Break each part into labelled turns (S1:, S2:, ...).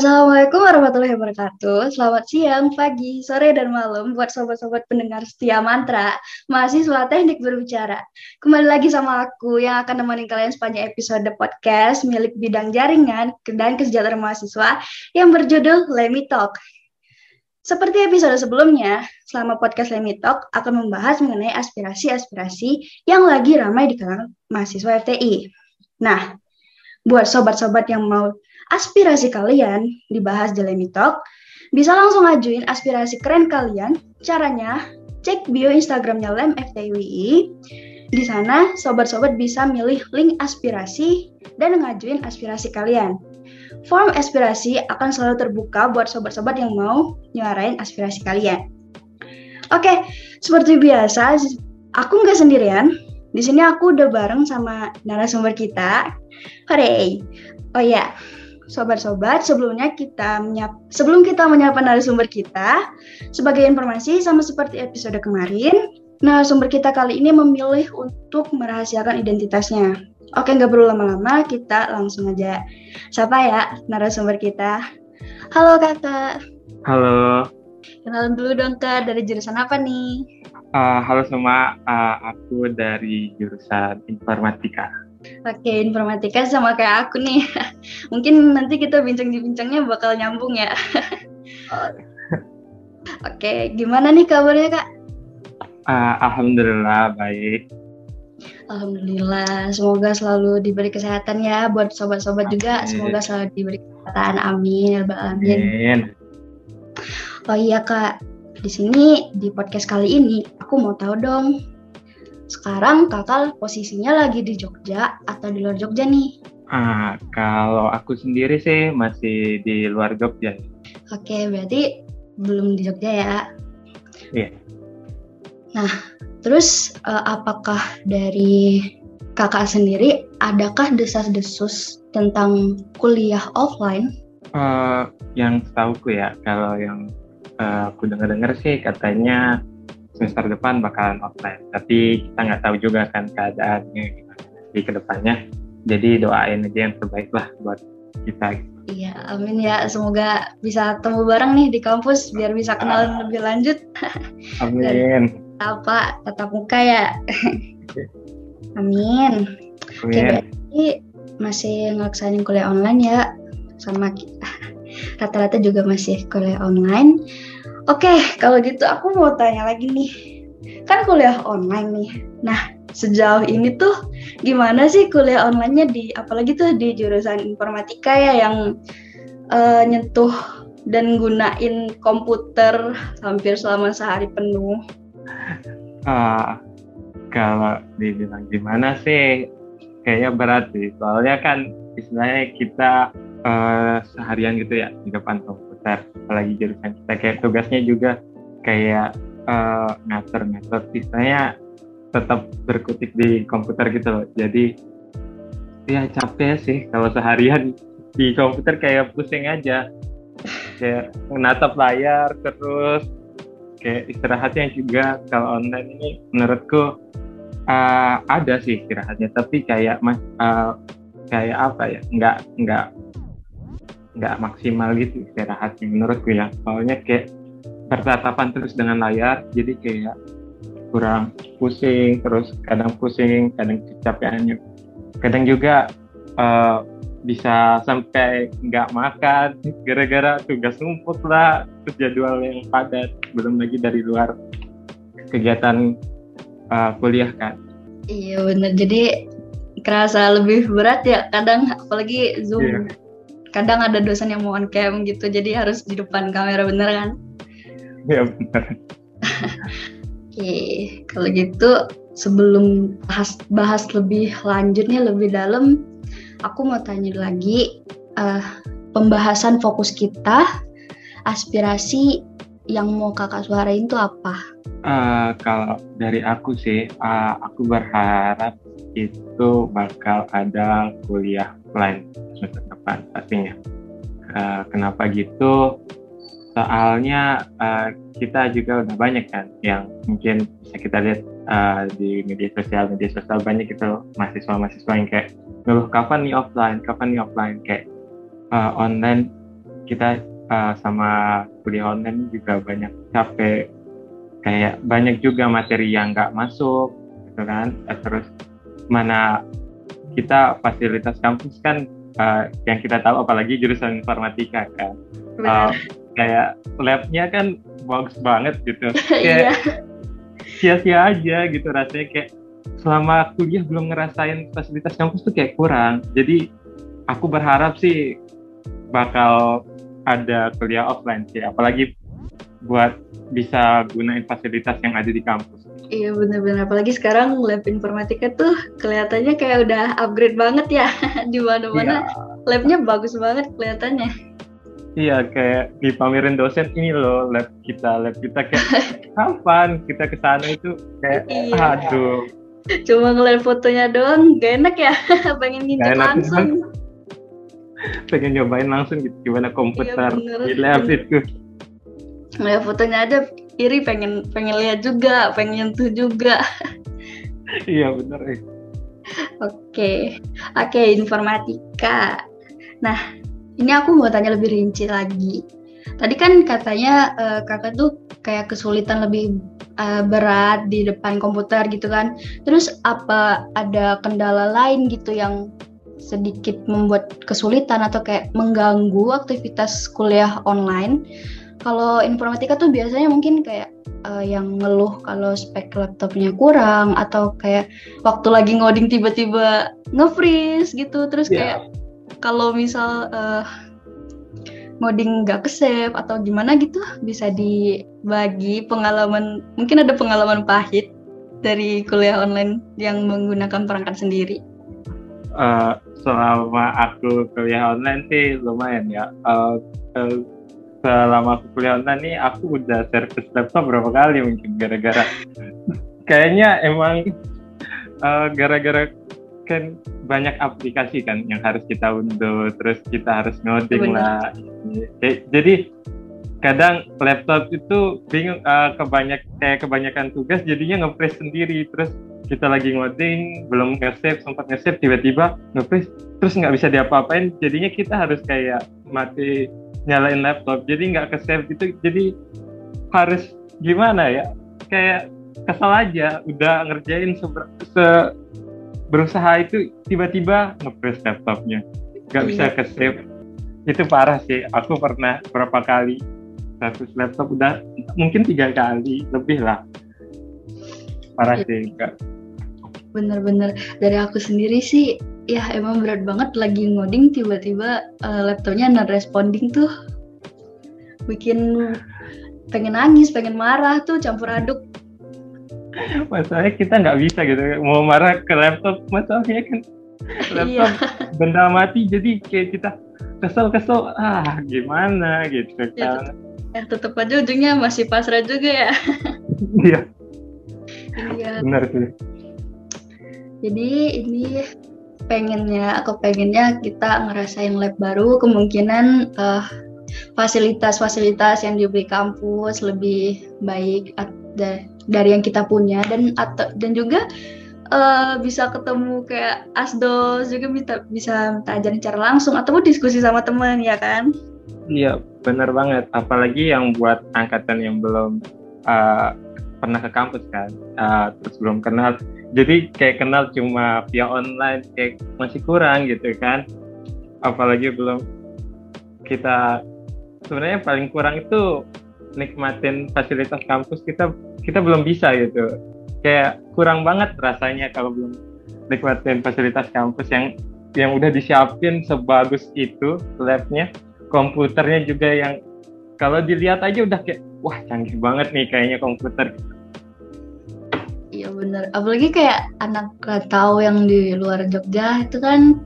S1: Assalamualaikum warahmatullahi wabarakatuh. Selamat siang, pagi, sore, dan malam buat sobat-sobat pendengar setia mantra, mahasiswa teknik berbicara. Kembali lagi sama aku yang akan menemani kalian sepanjang episode podcast milik bidang jaringan dan kesejahteraan mahasiswa yang berjudul Lemi Talk. Seperti episode sebelumnya, selama podcast Lemi Talk akan membahas mengenai aspirasi-aspirasi yang lagi ramai di kalangan mahasiswa FTI. Nah, buat sobat-sobat yang mau aspirasi kalian dibahas di Lemi Talk, bisa langsung ajuin aspirasi keren kalian. Caranya, cek bio Instagramnya Lem FTWI. Di sana, sobat-sobat bisa milih link aspirasi dan ngajuin aspirasi kalian. Form aspirasi akan selalu terbuka buat sobat-sobat yang mau nyuarain aspirasi kalian. Oke, seperti biasa, aku nggak sendirian. Di sini aku udah bareng sama narasumber kita. Hore! Oh ya, sobat-sobat, sebelumnya kita menyap sebelum kita menyapa narasumber kita, sebagai informasi sama seperti episode kemarin, narasumber kita kali ini memilih untuk merahasiakan identitasnya. Oke, nggak perlu lama-lama, kita langsung aja sapa ya narasumber kita. Halo kakak.
S2: Halo.
S1: Kenalan dulu dong kak, dari jurusan apa nih?
S2: Uh, halo semua, uh, aku dari jurusan informatika.
S1: Oke, informatika sama kayak aku nih. Mungkin nanti kita bincang-bincangnya bakal nyambung ya. Oke, gimana nih kabarnya kak?
S2: Uh, Alhamdulillah baik.
S1: Alhamdulillah, semoga selalu diberi kesehatan ya buat sobat-sobat juga. Semoga selalu diberi kesehatan. Amin, ya amin. amin. Oh iya kak, di sini di podcast kali ini aku mau tahu dong sekarang kakak posisinya lagi di Jogja atau di luar Jogja nih?
S2: Ah, kalau aku sendiri sih masih di luar Jogja.
S1: Oke, berarti belum di Jogja ya?
S2: Iya.
S1: Nah, terus uh, apakah dari kakak sendiri adakah desas-desus tentang kuliah offline?
S2: Uh, yang setahuku ya, kalau yang uh, aku dengar-dengar sih katanya semester depan bakalan offline. Tapi kita nggak tahu juga kan keadaannya gimana di ke depannya. Jadi doain aja yang terbaik lah buat kita.
S1: Iya, amin ya. Semoga bisa temu bareng nih di kampus biar bisa kenalan ah. lebih lanjut.
S2: Amin.
S1: apa tatap muka ya. amin. Amin. Oke, berarti masih ngelaksanin kuliah online ya sama rata-rata juga masih kuliah online. Oke, kalau gitu aku mau tanya lagi nih. Kan kuliah online nih. Nah, sejauh ini tuh gimana sih kuliah online-nya di apalagi tuh di jurusan informatika ya yang uh, nyentuh dan gunain komputer hampir selama sehari penuh.
S2: Uh, kalau dibilang gimana sih kayaknya berat sih soalnya kan istilahnya kita uh, seharian gitu ya di depan komputer komputer apalagi jurusan kita. Kayak tugasnya juga kayak uh, ngatur-ngatur sisanya tetap berkutik di komputer gitu loh. Jadi ya capek sih kalau seharian di komputer kayak pusing aja. Kayak menatap layar terus kayak istirahatnya juga. Kalau online ini menurutku uh, ada sih istirahatnya. Tapi kayak mas uh, kayak apa ya? Nggak nggak nggak maksimal gitu istirahatnya menurutku ya. Soalnya kayak bertatapan terus dengan layar jadi kayak kurang pusing terus kadang pusing kadang kecapeannya kadang juga uh, bisa sampai nggak makan gara-gara tugas numpuk lah jadwal yang padat belum lagi dari luar kegiatan uh, kuliah kan.
S1: Iya benar jadi kerasa lebih berat ya kadang apalagi zoom. Iya kadang ada dosen yang mau on cam gitu jadi harus di depan kamera bener kan?
S2: Iya bener.
S1: Oke kalau gitu sebelum bahas bahas lebih lanjut nih lebih dalam aku mau tanya lagi uh, pembahasan fokus kita aspirasi yang mau kakak suarain itu apa?
S2: Uh, kalau dari aku sih, uh, aku berharap itu bakal ada kuliah semester depan pastinya. Uh, kenapa gitu? Soalnya uh, kita juga udah banyak kan yang mungkin bisa kita lihat uh, di media sosial, media sosial banyak itu mahasiswa-mahasiswa yang kayak ngeluh kapan nih offline, kapan nih offline kayak uh, online kita uh, sama kuliah online juga banyak capek kayak banyak juga materi yang nggak masuk gitu kan terus mana kita fasilitas kampus kan uh, yang kita tahu apalagi jurusan informatika kan. Uh, kayak labnya kan bagus banget gitu. Kayak sia-sia aja gitu rasanya kayak selama kuliah belum ngerasain fasilitas kampus tuh kayak kurang. Jadi aku berharap sih bakal ada kuliah offline sih apalagi buat bisa gunain fasilitas yang ada di kampus
S1: Iya benar-benar apalagi sekarang lab informatika tuh kelihatannya kayak udah upgrade banget ya di mana-mana iya. labnya bagus banget kelihatannya.
S2: Iya kayak dipamerin dosen ini loh lab kita lab kita kayak kapan kita ke sana itu kayak iya. aduh.
S1: Cuma ngeliat fotonya doang gak enak ya pengen nginjek langsung.
S2: pengen nyobain langsung gitu gimana komputer iya, di lab itu.
S1: Ngeliat fotonya aja iri pengen pengen lihat juga pengen nyentuh juga.
S2: Iya benar eh.
S1: oke. Oke informatika. Nah ini aku mau tanya lebih rinci lagi. Tadi kan katanya uh, kakak tuh kayak kesulitan lebih uh, berat di depan komputer gitu kan. Terus apa ada kendala lain gitu yang sedikit membuat kesulitan atau kayak mengganggu aktivitas kuliah online kalau informatika tuh biasanya mungkin kayak uh, yang ngeluh kalau spek laptopnya kurang atau kayak waktu lagi ngoding tiba-tiba nge-freeze gitu. Terus yeah. kayak kalau misal uh, ngoding nggak ke save atau gimana gitu bisa dibagi pengalaman mungkin ada pengalaman pahit dari kuliah online yang menggunakan perangkat sendiri.
S2: Uh, selama aku kuliah online sih lumayan ya. Uh, uh, selama aku kuliah online nih aku udah servis laptop berapa kali mungkin gara-gara. Kayaknya emang eh, gara-gara kan banyak aplikasi kan yang harus kita unduh terus kita harus ngoding lah. Jadi kadang laptop itu bingung uh, kebanyak kayak kebanyakan tugas jadinya nge sendiri. Terus kita lagi ngoding belum nge-save sempat nge-save tiba-tiba nge terus nggak bisa diapa-apain. Jadinya kita harus kayak mati nyalain laptop. Jadi nggak ke save gitu. Jadi harus gimana ya? Kayak kesal aja. Udah ngerjain se, se berusaha itu tiba-tiba ngepress laptopnya. Nggak bisa iya. ke save. Itu parah sih. Aku pernah berapa kali satu laptop. Udah mungkin tiga kali lebih lah. Parah sih enggak
S1: bener-bener. Dari aku sendiri sih ya emang berat banget lagi ngoding tiba-tiba uh, laptopnya non responding tuh. Bikin pengen nangis pengen marah tuh campur aduk.
S2: Masalahnya kita nggak bisa gitu mau marah ke laptop masalahnya kan laptop iya. benda mati jadi kayak kita kesel-kesel ah gimana? gitu
S1: ya, kan ya tetap aja ujungnya masih pasrah juga ya.
S2: Iya. Iya. Benar sih.
S1: Jadi ini pengennya aku pengennya kita ngerasain lab baru kemungkinan uh, fasilitas-fasilitas yang diberi kampus lebih baik dari yang kita punya. Dan atau dan juga uh, bisa ketemu kayak asdos juga bisa bisa minta cara langsung atau diskusi sama teman ya kan?
S2: Iya benar banget. Apalagi yang buat angkatan yang belum uh, pernah ke kampus kan. Uh, terus belum kenal. Jadi kayak kenal cuma via online kayak masih kurang gitu kan. Apalagi belum kita sebenarnya paling kurang itu nikmatin fasilitas kampus kita kita belum bisa gitu. Kayak kurang banget rasanya kalau belum nikmatin fasilitas kampus yang yang udah disiapin sebagus itu labnya komputernya juga yang kalau dilihat aja udah kayak wah canggih banget nih kayaknya komputer.
S1: Iya bener, apalagi kayak anak tahu yang di luar Jogja itu kan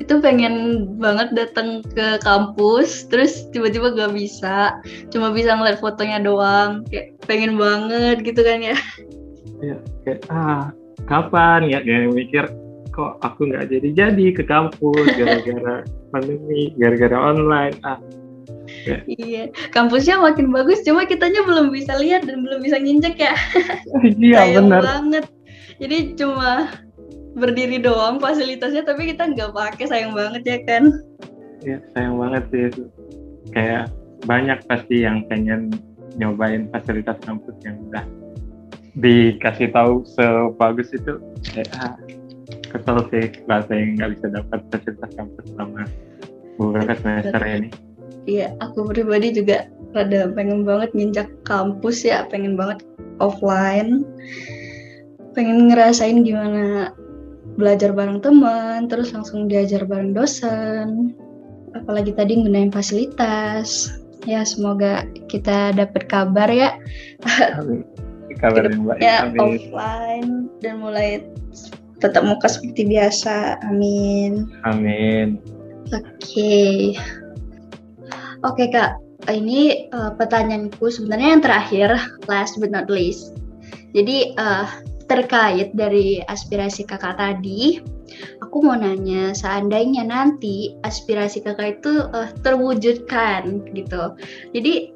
S1: itu pengen banget datang ke kampus terus tiba-tiba gak bisa. Cuma bisa ngeliat fotonya doang. Kayak pengen banget gitu kan ya.
S2: Iya kayak ah kapan ya? Kayak mikir kok aku nggak jadi jadi ke kampus gara-gara pandemi gara-gara online? Ah
S1: Yeah. Iya, kampusnya makin bagus, cuma kitanya belum bisa lihat dan belum bisa nginjek ya.
S2: iya benar.
S1: banget. Jadi cuma berdiri doang fasilitasnya, tapi kita nggak pakai, sayang banget ya kan?
S2: Iya, sayang banget sih itu. kayak banyak pasti yang pengen nyobain fasilitas kampus yang udah dikasih tahu sebagus itu kayak ah, kesel sih rasanya nggak bisa dapat fasilitas kampus selama beberapa semester ini
S1: iya aku pribadi juga rada pengen banget nginjak kampus ya pengen banget offline. Pengen ngerasain gimana belajar bareng teman terus langsung diajar bareng dosen. Apalagi tadi gunain fasilitas. Ya semoga kita dapat kabar ya.
S2: Kabar
S1: ya offline dan mulai tetap muka seperti biasa. Amin.
S2: Amin.
S1: Oke. okay. Oke kak. Ini uh, pertanyaanku sebenarnya yang terakhir last but not least. Jadi uh, terkait dari aspirasi kakak tadi aku mau nanya seandainya nanti aspirasi kakak itu uh, terwujudkan gitu. Jadi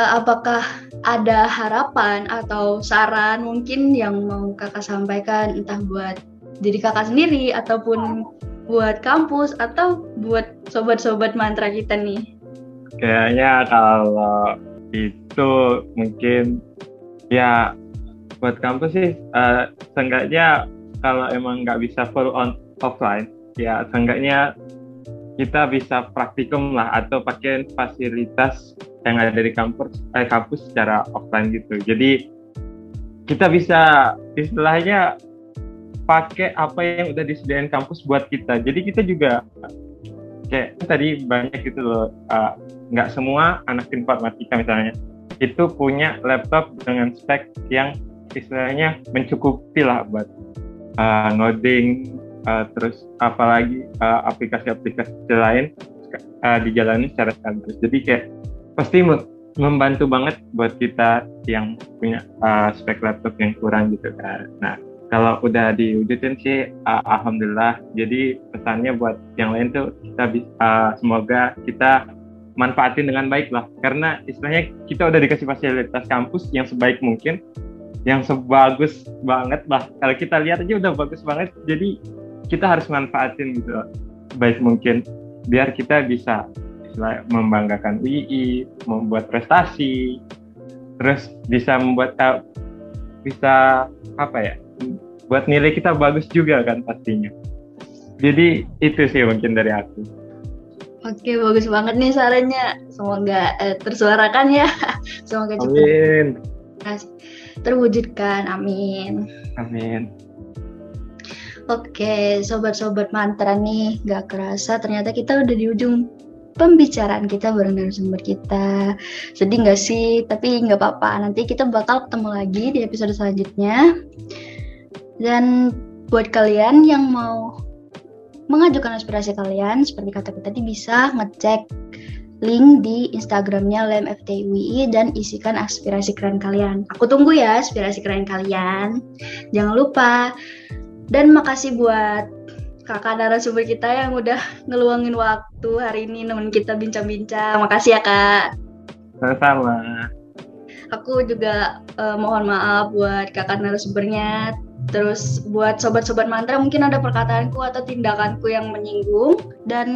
S1: uh, apakah ada harapan atau saran mungkin yang mau kakak sampaikan entah buat diri kakak sendiri ataupun buat kampus atau buat sobat-sobat mantra kita nih?
S2: Kayaknya kalau itu mungkin ya buat kampus sih uh, seenggaknya kalau emang nggak bisa full on offline ya seenggaknya kita bisa praktikum lah atau pakai fasilitas yang ada di kampus eh, kampus secara offline gitu. Jadi kita bisa istilahnya pakai apa yang udah disediain kampus buat kita. Jadi kita juga kayak tadi banyak gitu loh, uh, nggak semua anak informatika misalnya itu punya laptop dengan spek yang istilahnya mencukupi lah buat uh, ngoding, uh, terus apalagi uh, aplikasi-aplikasi lain uh, dijalani secara sekaligus. Jadi kayak pasti membantu banget buat kita yang punya uh, spek laptop yang kurang gitu kan. Nah, kalau udah diwujudin sih uh, alhamdulillah. Jadi pesannya buat yang lain tuh kita bisa uh, semoga kita manfaatin dengan baik lah. Karena istilahnya kita udah dikasih fasilitas kampus yang sebaik mungkin, yang sebagus banget lah. Kalau kita lihat aja udah bagus banget. Jadi kita harus manfaatin gitu baik mungkin biar kita bisa membanggakan UI, membuat prestasi, terus bisa membuat bisa apa ya, buat nilai kita bagus juga kan pastinya. Jadi itu sih mungkin dari aku.
S1: Oke, bagus banget nih sarannya. Semoga eh, tersuarakan ya. Semoga
S2: cepat amin.
S1: terwujudkan. Amin.
S2: Amin.
S1: Oke, sobat-sobat mantra nih, gak kerasa ternyata kita udah di ujung pembicaraan kita bareng narasumber kita. Sedih nggak sih? Tapi nggak apa-apa. Nanti kita bakal ketemu lagi di episode selanjutnya. Dan buat kalian yang mau mengajukan aspirasi kalian, seperti kata kita tadi bisa ngecek link di Instagramnya Lem FTWI dan isikan aspirasi keren kalian. Aku tunggu ya aspirasi keren kalian. Jangan lupa. Dan makasih buat kakak narasumber kita yang udah ngeluangin waktu hari ini nemenin kita bincang-bincang. Makasih ya kak.
S2: Sama-sama.
S1: Aku juga uh, mohon maaf buat kakak narasumbernya. Terus buat sobat-sobat mantra mungkin ada perkataanku atau tindakanku yang menyinggung. Dan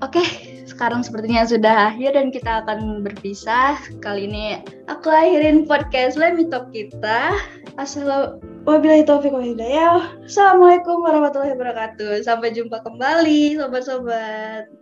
S1: oke, okay, sekarang sepertinya sudah akhir dan kita akan berpisah. Kali ini aku akhirin podcast Let Me Talk kita. Assalamualaikum. Assalamualaikum warahmatullahi wabarakatuh. Sampai jumpa kembali sobat-sobat.